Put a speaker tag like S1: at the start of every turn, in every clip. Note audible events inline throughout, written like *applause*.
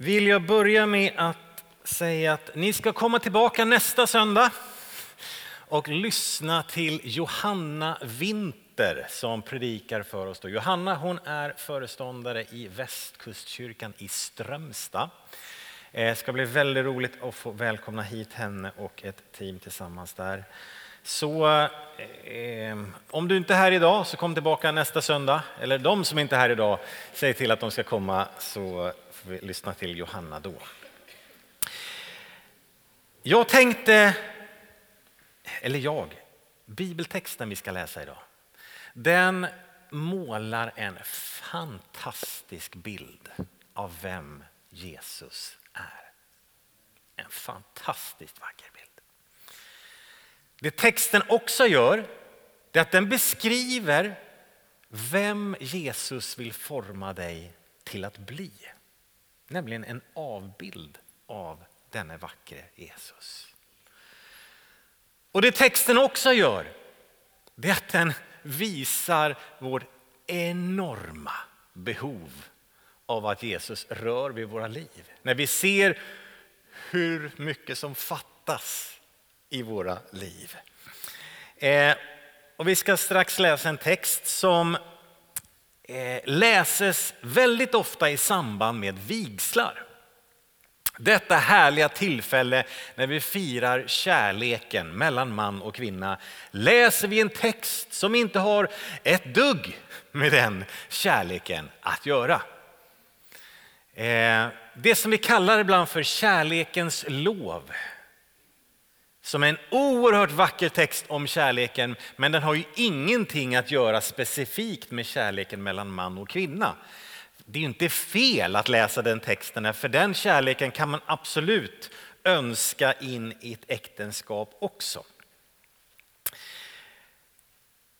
S1: vill jag börja med att säga att ni ska komma tillbaka nästa söndag och lyssna till Johanna Winter som predikar för oss. Då. Johanna hon är föreståndare i Västkustkyrkan i Strömstad. Eh, det ska bli väldigt roligt att få välkomna hit henne och ett team tillsammans där. Så eh, om du inte är här idag så kom tillbaka nästa söndag. Eller de som inte är här idag, säg till att de ska komma så får vi lyssna till Johanna då. Jag tänkte, eller jag, bibeltexten vi ska läsa idag. Den målar en fantastisk bild av vem Jesus är. En fantastiskt vacker bild. Det texten också gör är att den beskriver vem Jesus vill forma dig till att bli. Nämligen en avbild av denne vackre Jesus. Och det texten också gör det är att den visar vårt enorma behov av att Jesus rör vid våra liv. När vi ser hur mycket som fattas i våra liv. Eh, och vi ska strax läsa en text som Eh, läses väldigt ofta i samband med vigslar. Detta härliga tillfälle när vi firar kärleken mellan man och kvinna läser vi en text som inte har ett dugg med den kärleken att göra. Eh, det som vi kallar ibland för kärlekens lov som är en oerhört vacker text om kärleken, men den har ju ingenting att göra specifikt med kärleken mellan man och kvinna. Det är inte fel att läsa den texten, för den kärleken kan man absolut önska in i ett äktenskap också.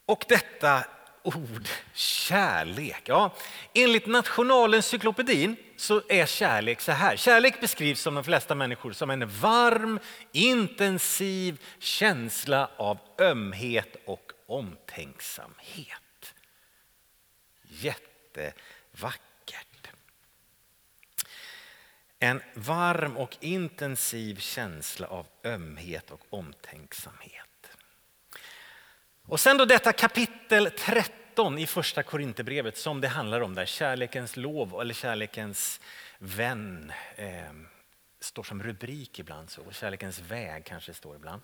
S1: Och detta ord kärlek. Ja, enligt Nationalencyklopedin så är kärlek så här. Kärlek beskrivs som de flesta människor som en varm, intensiv känsla av ömhet och omtänksamhet. Jättevackert. En varm och intensiv känsla av ömhet och omtänksamhet. Och sen då detta kapitel 13 i första Korinthierbrevet som det handlar om där kärlekens lov eller kärlekens vän eh, står som rubrik ibland så, kärlekens väg kanske står ibland.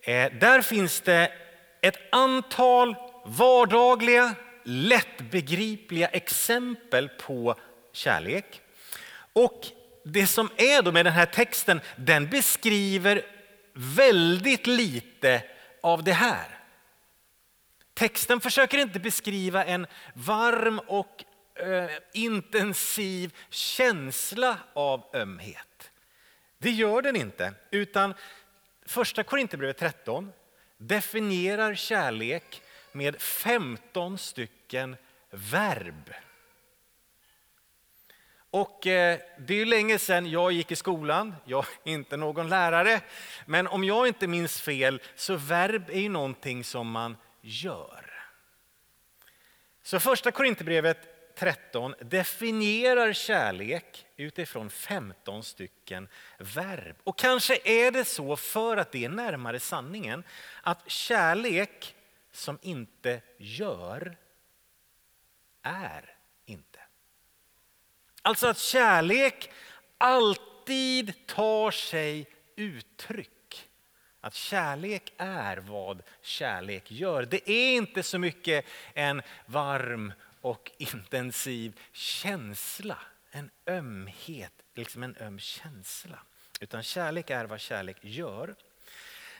S1: Eh, där finns det ett antal vardagliga, lättbegripliga exempel på kärlek. Och det som är då med den här texten, den beskriver väldigt lite av det här. Texten försöker inte beskriva en varm och eh, intensiv känsla av ömhet. Det gör den inte, utan första Korinthierbrevet 13 definierar kärlek med 15 stycken verb. Och eh, det är länge sedan jag gick i skolan, jag är inte någon lärare. Men om jag inte minns fel så verb är ju någonting som man gör. Så första Korinthierbrevet 13 definierar kärlek utifrån 15 stycken verb. Och kanske är det så för att det är närmare sanningen att kärlek som inte gör är inte. Alltså att kärlek alltid tar sig uttryck att kärlek är vad kärlek gör. Det är inte så mycket en varm och intensiv känsla, en ömhet, liksom en öm känsla. Utan kärlek är vad kärlek gör.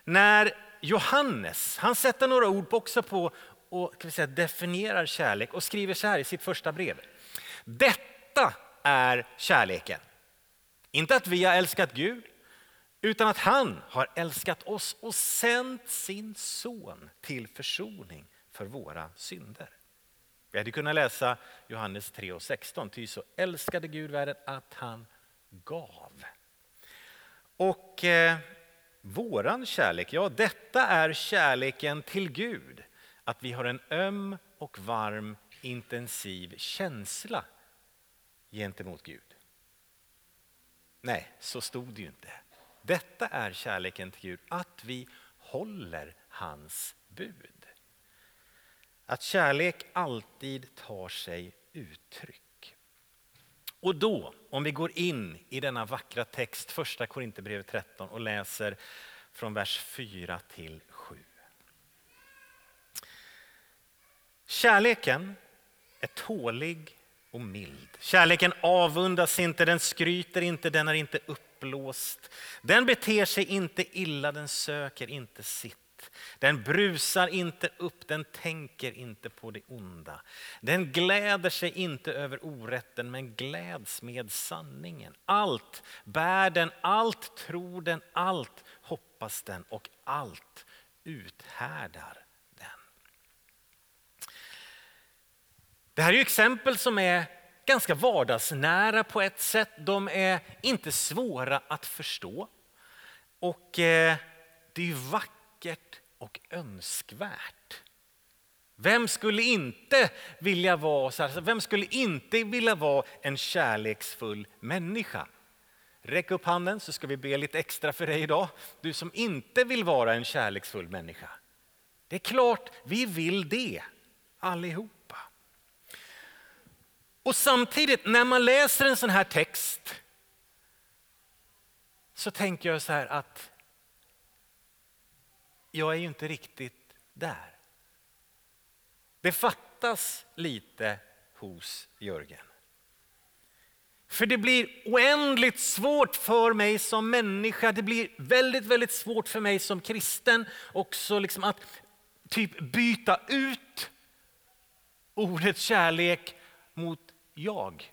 S1: När Johannes, han sätter några ord också på och kan vi säga, definierar kärlek och skriver så här i sitt första brev. Detta är kärleken. Inte att vi har älskat Gud, utan att han har älskat oss och sänt sin son till försoning för våra synder. Vi hade kunnat läsa Johannes 3 och 16. Ty så älskade Gud världen att han gav. Och eh, våran kärlek, ja detta är kärleken till Gud. Att vi har en öm och varm intensiv känsla gentemot Gud. Nej, så stod det ju inte. Detta är kärleken till Gud, att vi håller hans bud. Att kärlek alltid tar sig uttryck. Och då, om vi går in i denna vackra text, första Korinthierbrevet 13 och läser från vers 4 till 7. Kärleken är tålig och mild. Kärleken avundas inte, den skryter inte, den är inte uppblåst. Den beter sig inte illa, den söker inte sitt. Den brusar inte upp, den tänker inte på det onda. Den gläder sig inte över orätten, men gläds med sanningen. Allt bär den, allt tror den, allt hoppas den och allt uthärdar den. Det här är ju exempel som är ganska vardagsnära på ett sätt. De är inte svåra att förstå. Och eh, det är vackert och önskvärt. Vem skulle inte vilja vara så här, alltså, vem skulle inte vilja vara en kärleksfull människa? Räck upp handen så ska vi be lite extra för dig idag. Du som inte vill vara en kärleksfull människa. Det är klart vi vill det allihop. Och samtidigt när man läser en sån här text så tänker jag så här att jag är ju inte riktigt där. Det fattas lite hos Jörgen. För det blir oändligt svårt för mig som människa, det blir väldigt, väldigt svårt för mig som kristen också liksom att typ byta ut ordet kärlek mot jag.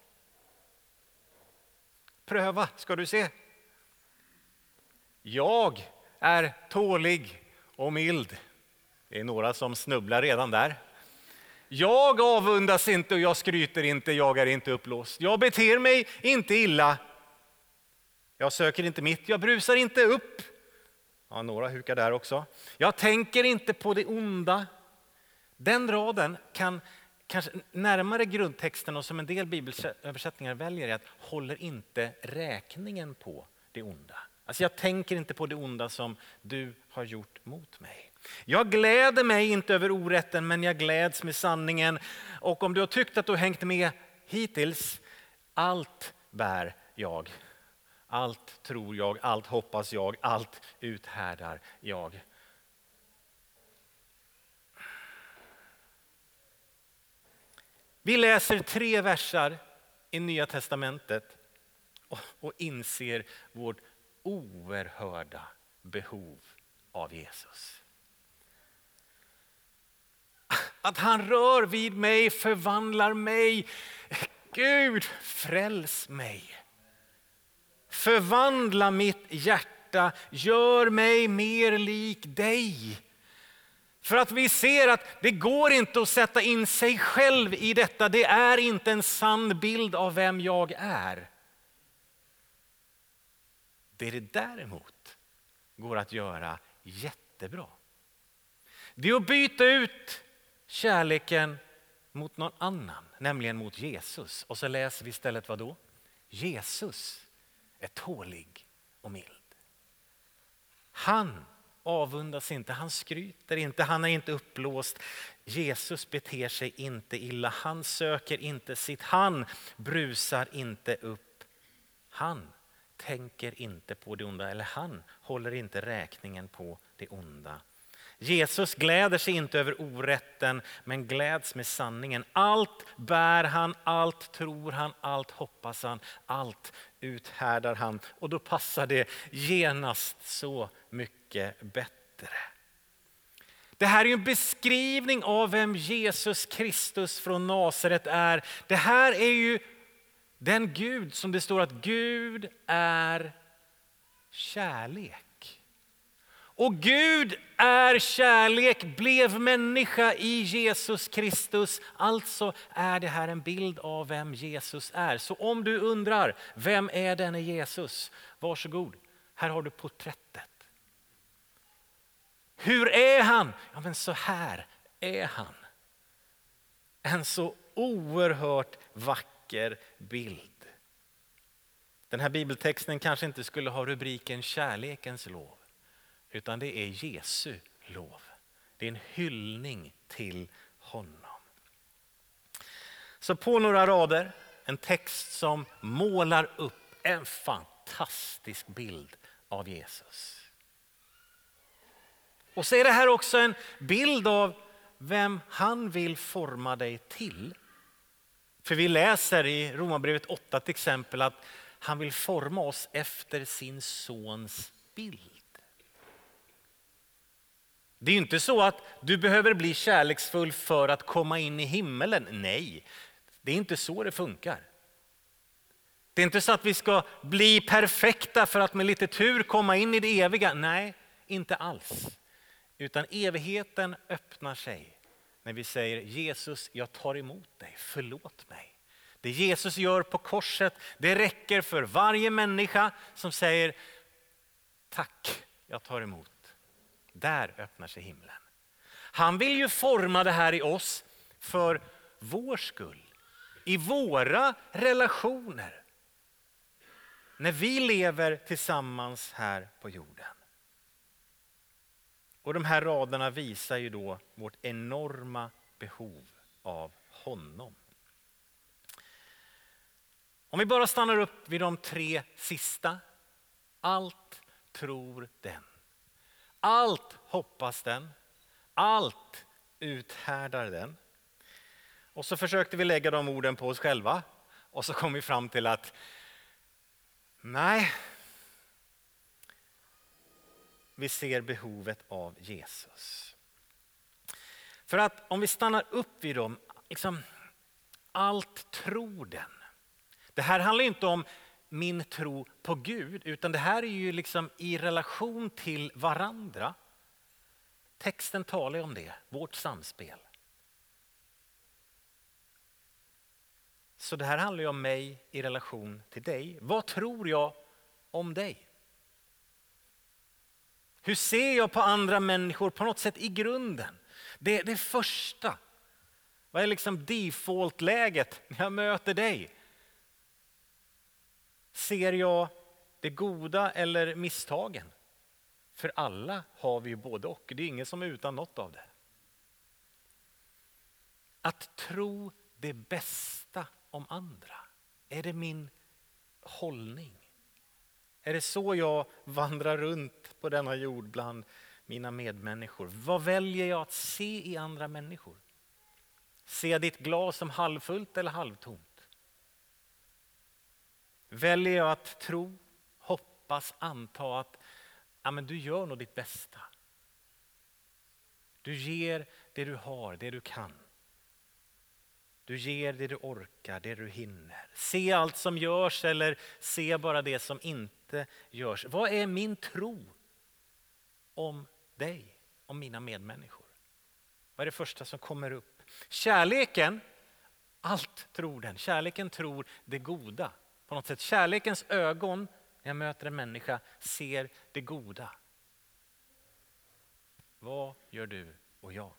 S1: Pröva, ska du se. Jag är tålig och mild. Det är några som snubblar redan där. Jag avundas inte och jag skryter inte, jag är inte uppblåst. Jag beter mig inte illa. Jag söker inte mitt, jag brusar inte upp. Ja, några hukar där också. Jag tänker inte på det onda. Den raden kan kanske närmare grundtexten och som en del bibelöversättningar väljer är att håller inte räkningen på det onda. Alltså jag tänker inte på det onda som du har gjort mot mig. Jag gläder mig inte över orätten men jag gläds med sanningen. Och om du har tyckt att du har hängt med hittills, allt bär jag. Allt tror jag, allt hoppas jag, allt uthärdar jag. Vi läser tre versar i Nya Testamentet och inser vårt oerhörda behov av Jesus. Att han rör vid mig, förvandlar mig. Gud, fräls mig. Förvandla mitt hjärta, gör mig mer lik dig. För att vi ser att det går inte att sätta in sig själv i detta. Det är inte en sann bild av vem jag är. Det är det däremot går att göra jättebra. Det är att byta ut kärleken mot någon annan, nämligen mot Jesus. Och så läser vi istället vad då? Jesus är tålig och mild. Han avundas inte, han skryter inte, han är inte uppblåst. Jesus beter sig inte illa, han söker inte sitt, han brusar inte upp. Han tänker inte på det onda, eller han håller inte räkningen på det onda. Jesus gläder sig inte över orätten, men gläds med sanningen. Allt bär han, allt tror han, allt hoppas han, allt uthärdar han. Och då passar det genast så mycket bättre. Det här är en beskrivning av vem Jesus Kristus från Nasaret är. Det här är ju den Gud som det står att Gud är kärlek. Och Gud är kärlek, blev människa i Jesus Kristus. Alltså är det här en bild av vem Jesus är. Så om du undrar, vem är denne Jesus? Varsågod, här har du porträttet. Hur är han? Ja men så här är han. En så oerhört vacker bild. Den här bibeltexten kanske inte skulle ha rubriken kärlekens lov, utan det är Jesu lov. Det är en hyllning till honom. Så på några rader, en text som målar upp en fantastisk bild av Jesus. Och så är det här också en bild av vem han vill forma dig till. För vi läser i Romarbrevet 8 till exempel att han vill forma oss efter sin sons bild. Det är inte så att du behöver bli kärleksfull för att komma in i himmelen. Nej, det är inte så det funkar. Det är inte så att vi ska bli perfekta för att med lite tur komma in i det eviga. Nej, inte alls. Utan evigheten öppnar sig när vi säger Jesus, jag tar emot dig, förlåt mig. Det Jesus gör på korset, det räcker för varje människa som säger tack, jag tar emot. Där öppnar sig himlen. Han vill ju forma det här i oss för vår skull, i våra relationer. När vi lever tillsammans här på jorden. Och de här raderna visar ju då vårt enorma behov av honom. Om vi bara stannar upp vid de tre sista. Allt tror den. Allt hoppas den. Allt uthärdar den. Och så försökte vi lägga de orden på oss själva och så kom vi fram till att nej, vi ser behovet av Jesus. För att om vi stannar upp vid dem, liksom, allt tror den. Det här handlar inte om min tro på Gud, utan det här är ju liksom i relation till varandra. Texten talar om det, vårt samspel. Så det här handlar ju om mig i relation till dig. Vad tror jag om dig? Hur ser jag på andra människor på något sätt i grunden? Det, det första. Vad är liksom default-läget när jag möter dig? Ser jag det goda eller misstagen? För alla har vi ju både och. Det är ingen som är utan något av det. Att tro det bästa om andra. Är det min hållning? Är det så jag vandrar runt på denna jord bland mina medmänniskor? Vad väljer jag att se i andra människor? Ser jag ditt glas som halvfullt eller halvtomt? Väljer jag att tro, hoppas, anta att ja, men du gör nog ditt bästa. Du ger det du har, det du kan. Du ger det du orkar, det du hinner. Se allt som görs eller se bara det som inte görs. Vad är min tro om dig, om mina medmänniskor? Vad är det första som kommer upp? Kärleken, allt tror den. Kärleken tror det goda. På något sätt, kärlekens ögon när jag möter en människa ser det goda. Vad gör du och jag?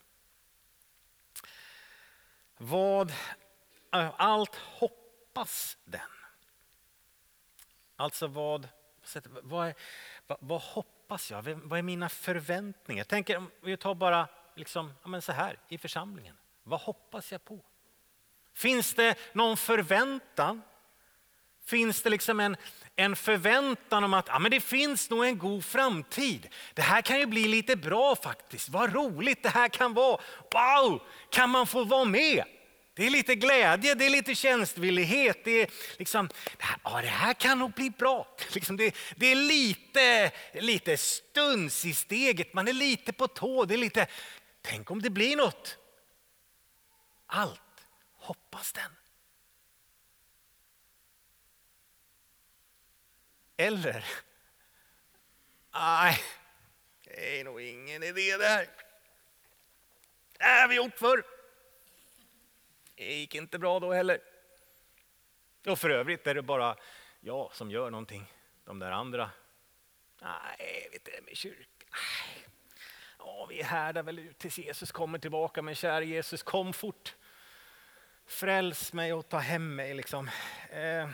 S1: Vad, eh, allt hoppas den. Alltså vad, vad, är, vad, vad hoppas jag? Vad är mina förväntningar? Tänk om vi tar bara liksom, men så här i församlingen. Vad hoppas jag på? Finns det någon förväntan? Finns det liksom en, en förväntan om att ja, men det finns nog en god framtid. Det här kan ju bli lite bra faktiskt. Vad roligt det här kan vara. Wow, kan man få vara med? Det är lite glädje, det är lite tjänstvillighet. Det, är liksom, ja, det här kan nog bli bra. Liksom det, det, är lite, lite stuns i steget, man är lite på tå. Det är lite, tänk om det blir något. Allt hoppas den. Eller, nej, det är nog ingen idé det här. Det här har vi gjort förr. Det gick inte bra då heller. Och för övrigt är det bara jag som gör någonting. De där andra, nej, vet du, med kyrka. Ja, vi härdar väl ut tills Jesus kommer tillbaka. Men kära Jesus, kom fort. Fräls mig och ta hem mig. Liksom. Eh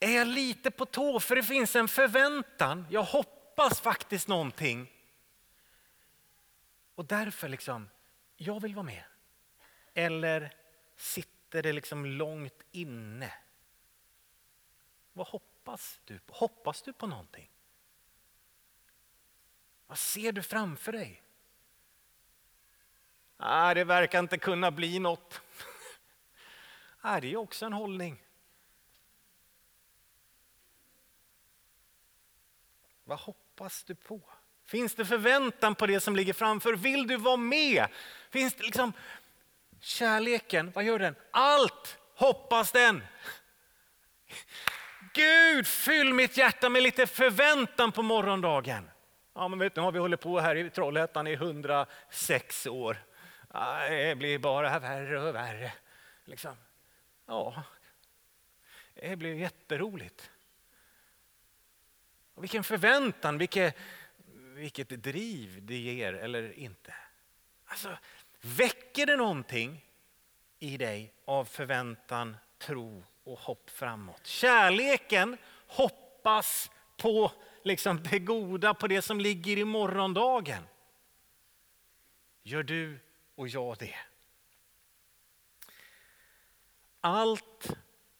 S1: är jag lite på tå för det finns en förväntan. Jag hoppas faktiskt någonting. Och därför liksom, jag vill vara med. Eller sitter det liksom långt inne? Vad hoppas du på? Hoppas du på någonting? Vad ser du framför dig? Ah, det verkar inte kunna bli något. ah, *laughs* det är också en hållning. Vad hoppas du på? Finns det förväntan på det som ligger framför? Vill du vara med? Finns det liksom kärleken, vad gör den? Allt hoppas den. Gud, fyll mitt hjärta med lite förväntan på morgondagen. Ja, men vet, nu har vi hållit på här i Trollhättan i 106 år. Det blir bara värre och värre. Liksom. Ja, det blir jätteroligt. Och vilken förväntan, vilket, vilket driv det ger eller inte. Alltså, väcker det någonting i dig av förväntan, tro och hopp framåt? Kärleken hoppas på liksom det goda, på det som ligger i morgondagen. Gör du och jag det? Allt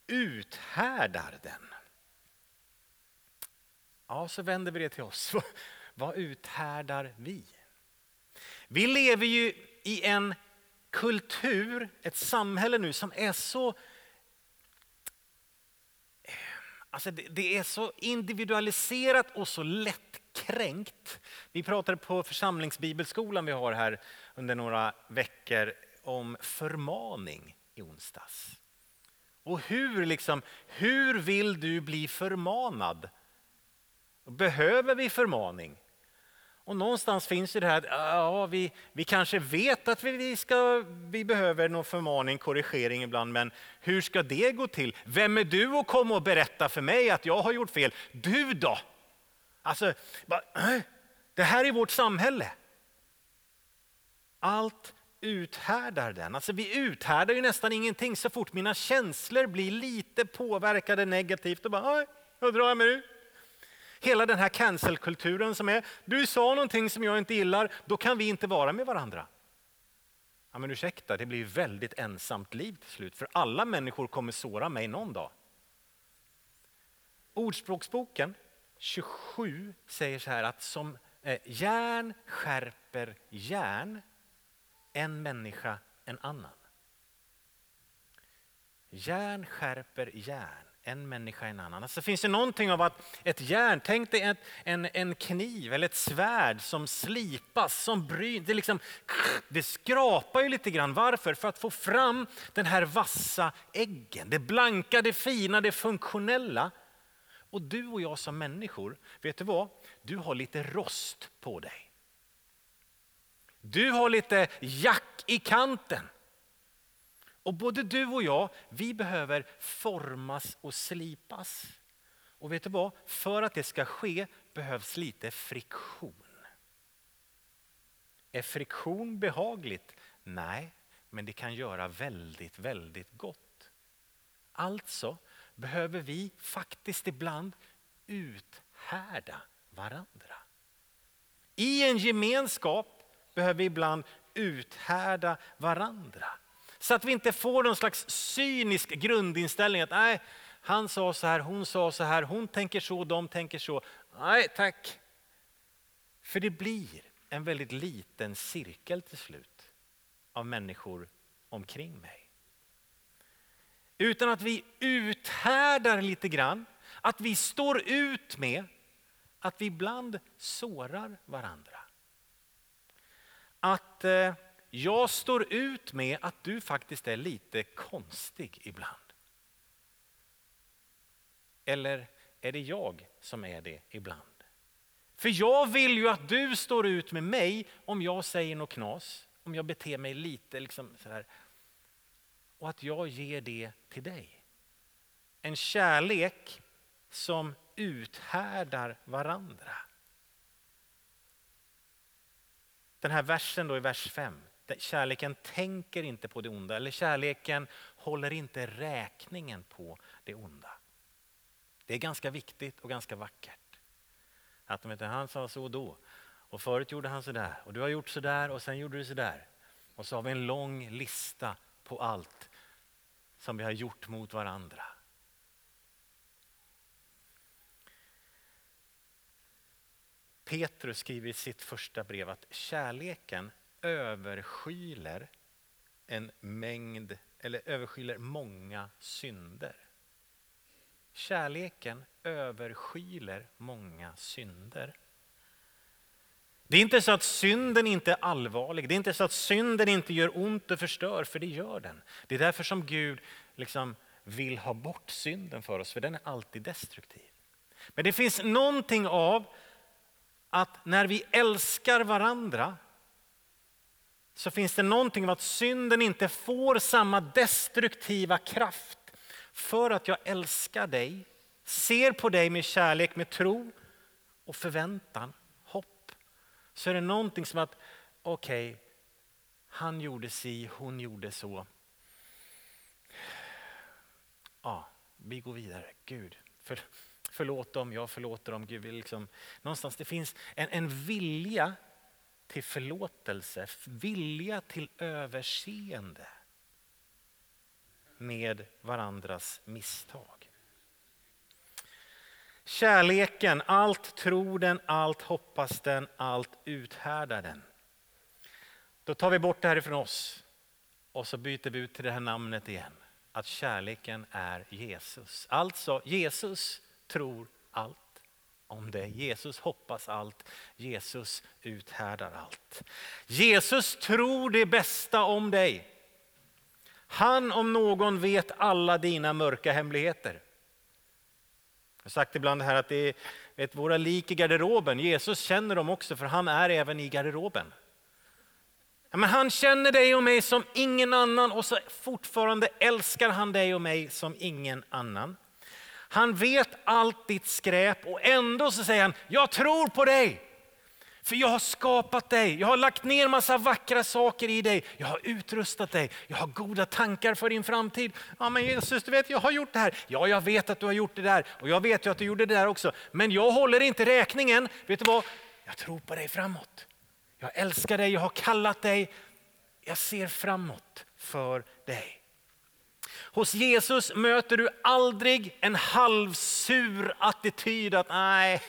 S1: uthärdar den. Ja, så vänder vi det till oss. *laughs* Vad uthärdar vi? Vi lever ju i en kultur, ett samhälle nu som är så eh, Alltså det, det, är så individualiserat och så lättkränkt. Vi pratade på församlingsbibelskolan vi har här under några veckor om förmaning i onsdags. Och hur, liksom, hur vill du bli förmanad? Behöver vi förmaning? Och någonstans finns det här att ja, vi, vi kanske vet att vi, ska, vi behöver någon förmaning, korrigering ibland, men hur ska det gå till? Vem är du att komma och berätta för mig att jag har gjort fel? Du då? Alltså, äh, det här är vårt samhälle. Allt uthärdar den. Alltså vi uthärdar ju nästan ingenting så fort mina känslor blir lite påverkade negativt. Och bara, då drar jag mig ur. Hela den här cancelkulturen som är, du sa någonting som jag inte gillar, då kan vi inte vara med varandra. Ja, men ursäkta, det blir väldigt ensamt liv till slut, för alla människor kommer såra mig någon dag. Ordspråksboken 27 säger så här att som eh, järn skärper järn, en människa en annan. Järn skärper järn en människa en annan. Alltså finns det någonting av att ett järn, tänk dig ett, en, en kniv eller ett svärd som slipas, som bryter. Det, liksom, det skrapar ju lite grann. Varför? För att få fram den här vassa äggen. Det blanka, det fina, det funktionella. Och du och jag som människor, vet du vad? Du har lite rost på dig. Du har lite jack i kanten. Och både du och jag, vi behöver formas och slipas. Och vet du vad? För att det ska ske behövs lite friktion. Är friktion behagligt? Nej, men det kan göra väldigt, väldigt gott. Alltså behöver vi faktiskt ibland uthärda varandra. I en gemenskap behöver vi ibland uthärda varandra. Så att vi inte får någon slags cynisk grundinställning att nej, han sa så här, hon sa så här, hon tänker så, de tänker så. Nej tack. För det blir en väldigt liten cirkel till slut av människor omkring mig. Utan att vi uthärdar lite grann, att vi står ut med att vi ibland sårar varandra. Att eh, jag står ut med att du faktiskt är lite konstig ibland. Eller är det jag som är det ibland? För jag vill ju att du står ut med mig om jag säger något knas, om jag beter mig lite liksom så här. Och att jag ger det till dig. En kärlek som uthärdar varandra. Den här versen då i vers 5. Kärleken tänker inte på det onda eller kärleken håller inte räkningen på det onda. Det är ganska viktigt och ganska vackert. Att om inte, han sa så då och förut gjorde han så där och du har gjort så där och sen gjorde du så där. Och så har vi en lång lista på allt som vi har gjort mot varandra. Petrus skriver i sitt första brev att kärleken överskyler en mängd, eller överskyler många synder. Kärleken överskyler många synder. Det är inte så att synden inte är allvarlig, det är inte så att synden inte gör ont och förstör, för det gör den. Det är därför som Gud liksom vill ha bort synden för oss, för den är alltid destruktiv. Men det finns någonting av att när vi älskar varandra så finns det någonting av att synden inte får samma destruktiva kraft för att jag älskar dig, ser på dig med kärlek, med tro och förväntan, hopp. Så är det någonting som att, okej, okay, han gjorde si, hon gjorde så. Ja, vi går vidare. Gud, för, förlåt dem, jag förlåter dem. Gud liksom, någonstans det finns en, en vilja till förlåtelse, vilja till överseende med varandras misstag. Kärleken, allt tror den, allt hoppas den, allt uthärdar den. Då tar vi bort det här ifrån oss och så byter vi ut till det här namnet igen. Att kärleken är Jesus. Alltså Jesus tror allt om det. Jesus hoppas allt, Jesus uthärdar allt. Jesus tror det bästa om dig. Han om någon vet alla dina mörka hemligheter. Jag har sagt ibland här att det är vet, våra lik i garderoben. Jesus känner dem också för han är även i garderoben. Ja, men han känner dig och mig som ingen annan och så fortfarande älskar han dig och mig som ingen annan. Han vet allt ditt skräp och ändå så säger han, jag tror på dig. För jag har skapat dig, jag har lagt ner massa vackra saker i dig, jag har utrustat dig, jag har goda tankar för din framtid. Ja men Jesus, du vet jag har gjort det här. Ja, jag vet att du har gjort det där och jag vet ju att du gjorde det där också. Men jag håller inte räkningen. Vet du vad? Jag tror på dig framåt. Jag älskar dig, jag har kallat dig. Jag ser framåt för dig. Hos Jesus möter du aldrig en halvsur attityd att nej,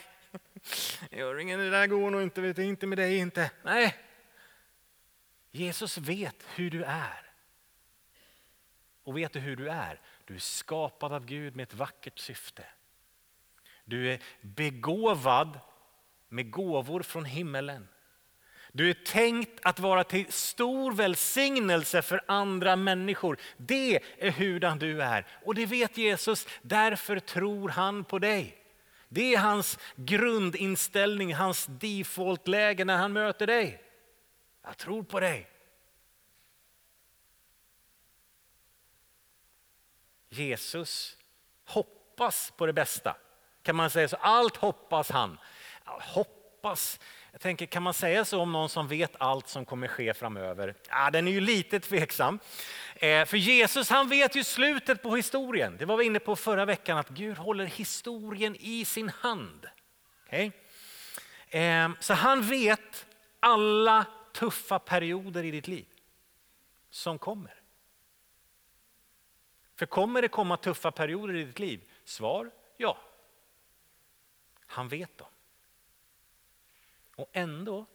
S1: Göringen, det där går nog inte, vet jag, inte med dig inte. Nej, Jesus vet hur du är. Och vet du hur du är? Du är skapad av Gud med ett vackert syfte. Du är begåvad med gåvor från himmelen. Du är tänkt att vara till stor välsignelse för andra människor. Det är hurdan du är. Och det vet Jesus, därför tror han på dig. Det är hans grundinställning, hans defaultläge när han möter dig. Jag tror på dig. Jesus hoppas på det bästa. Kan man säga så? Allt hoppas han. Hoppas jag tänker, kan man säga så om någon som vet allt som kommer ske framöver? Ja, den är ju lite tveksam. Eh, för Jesus han vet ju slutet på historien. Det var vi inne på förra veckan, att Gud håller historien i sin hand. Okay? Eh, så han vet alla tuffa perioder i ditt liv som kommer. För kommer det komma tuffa perioder i ditt liv? Svar ja. Han vet dem. Och ändå,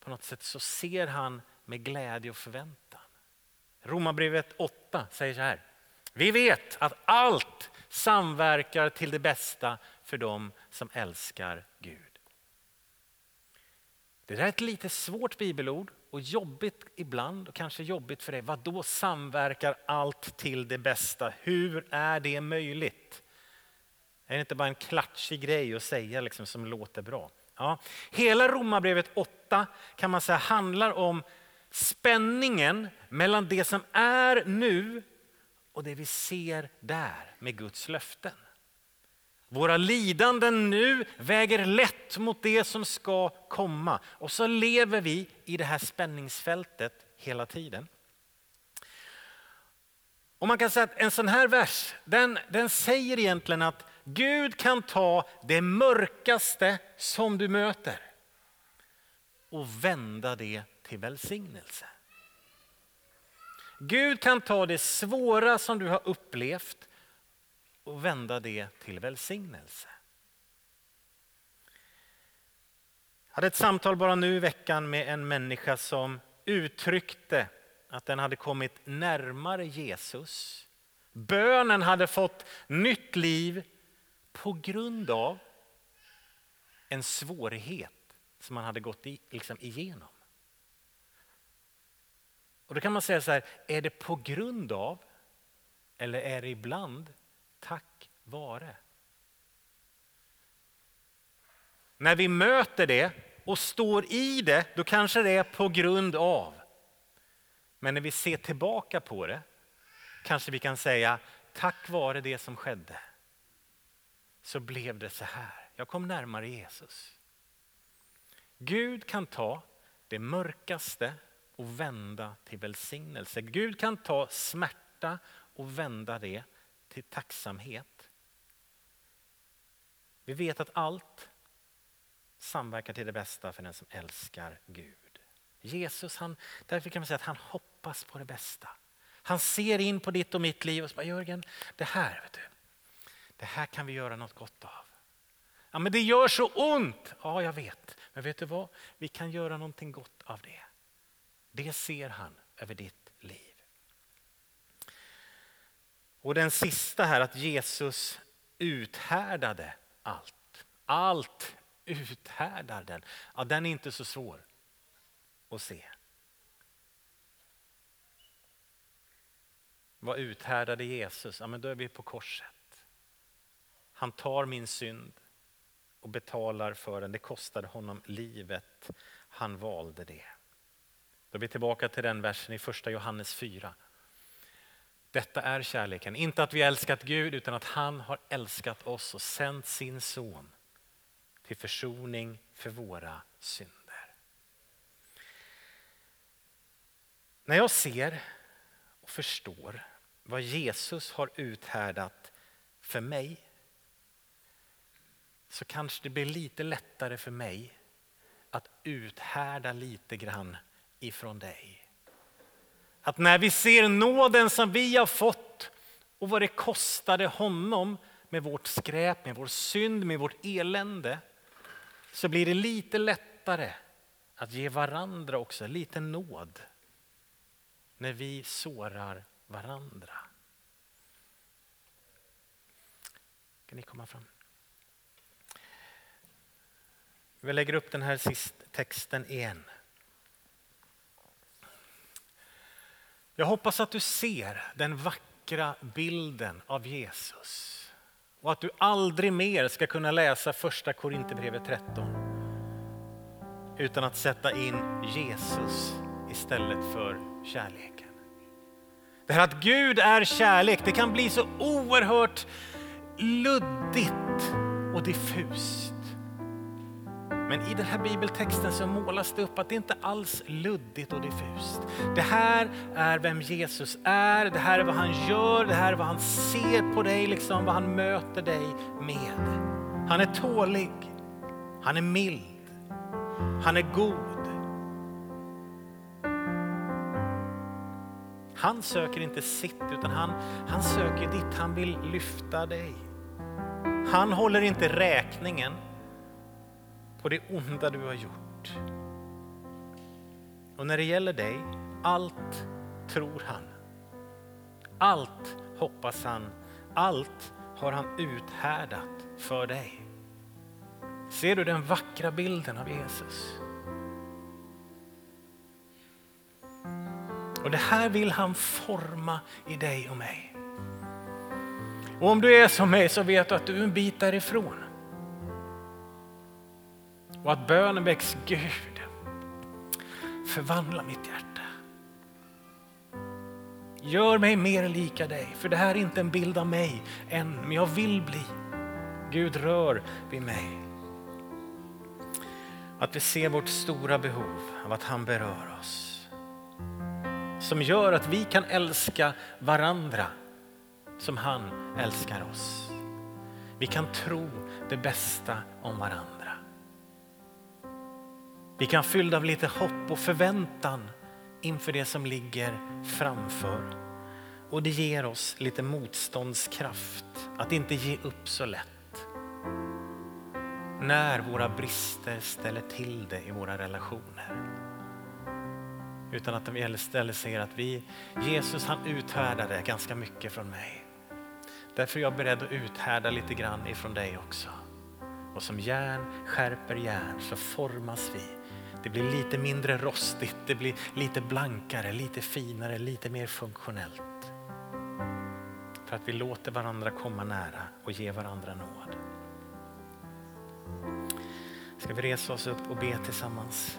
S1: på något sätt så ser han med glädje och förväntan. Romarbrevet 8 säger så här. Vi vet att allt samverkar till det bästa för dem som älskar Gud. Det där är ett lite svårt bibelord och jobbigt ibland och kanske jobbigt för dig. Vad då samverkar allt till det bästa? Hur är det möjligt? Är det inte bara en klatschig grej att säga liksom, som låter bra? Ja. Hela Romarbrevet 8 kan man säga handlar om spänningen mellan det som är nu och det vi ser där med Guds löften. Våra lidanden nu väger lätt mot det som ska komma och så lever vi i det här spänningsfältet hela tiden. Och man kan säga att en sån här vers, den, den säger egentligen att Gud kan ta det mörkaste som du möter och vända det till välsignelse. Gud kan ta det svåra som du har upplevt och vända det till välsignelse. Jag hade ett samtal bara nu i veckan med en människa som uttryckte att den hade kommit närmare Jesus. Bönen hade fått nytt liv på grund av en svårighet som man hade gått i, liksom igenom. Och då kan man säga så här, är det på grund av eller är det ibland tack vare? När vi möter det och står i det, då kanske det är på grund av. Men när vi ser tillbaka på det kanske vi kan säga tack vare det som skedde så blev det så här. Jag kom närmare Jesus. Gud kan ta det mörkaste och vända till välsignelse. Gud kan ta smärta och vända det till tacksamhet. Vi vet att allt samverkar till det bästa för den som älskar Gud. Jesus, han, därför kan man säga att han hoppas på det bästa. Han ser in på ditt och mitt liv och säger Jörgen, det här, vet du, det här kan vi göra något gott av. Ja, men det gör så ont. Ja, jag vet. Men vet du vad? Vi kan göra någonting gott av det. Det ser han över ditt liv. Och den sista här, att Jesus uthärdade allt. Allt uthärdar den. Ja, den är inte så svår att se. Vad uthärdade Jesus? Ja, men då är vi på korset. Han tar min synd och betalar för den. Det kostade honom livet. Han valde det. Då är vi tillbaka till den versen i första Johannes 4. Detta är kärleken, inte att vi älskat Gud utan att han har älskat oss och sänt sin son till försoning för våra synder. När jag ser och förstår vad Jesus har uthärdat för mig så kanske det blir lite lättare för mig att uthärda lite grann ifrån dig. Att när vi ser nåden som vi har fått och vad det kostade honom med vårt skräp, med vår synd, med vårt elände så blir det lite lättare att ge varandra också lite nåd när vi sårar varandra. Kan ni komma fram? Vi lägger upp den här sist texten igen. Jag hoppas att du ser den vackra bilden av Jesus och att du aldrig mer ska kunna läsa första Korinthierbrevet 13 utan att sätta in Jesus istället för kärleken. Det här att Gud är kärlek, det kan bli så oerhört luddigt och diffust. Men i den här bibeltexten så målas det upp att det inte alls luddigt och diffust. Det här är vem Jesus är, det här är vad han gör, det här är vad han ser på dig, liksom, vad han möter dig med. Han är tålig, han är mild, han är god. Han söker inte sitt utan han, han söker ditt, han vill lyfta dig. Han håller inte räkningen på det onda du har gjort. Och när det gäller dig, allt tror han. Allt hoppas han, allt har han uthärdat för dig. Ser du den vackra bilden av Jesus? Och det här vill han forma i dig och mig. Och om du är som mig så vet du att du är en bit därifrån. Och att bönen väcks, Gud, förvandla mitt hjärta. Gör mig mer lika dig, för det här är inte en bild av mig än, men jag vill bli. Gud rör vid mig. Att vi ser vårt stora behov av att han berör oss. Som gör att vi kan älska varandra som han älskar oss. Vi kan tro det bästa om varandra. Vi kan fyllda av lite hopp och förväntan inför det som ligger framför. Och det ger oss lite motståndskraft att inte ge upp så lätt. När våra brister ställer till det i våra relationer. Utan att de istället säger att vi, Jesus han uthärdade ganska mycket från mig. Därför är jag beredd att uthärda lite grann ifrån dig också. Och som järn skärper järn så formas vi. Det blir lite mindre rostigt, det blir lite blankare, lite finare, lite mer funktionellt. För att vi låter varandra komma nära och ge varandra nåd. Ska vi resa oss upp och be tillsammans?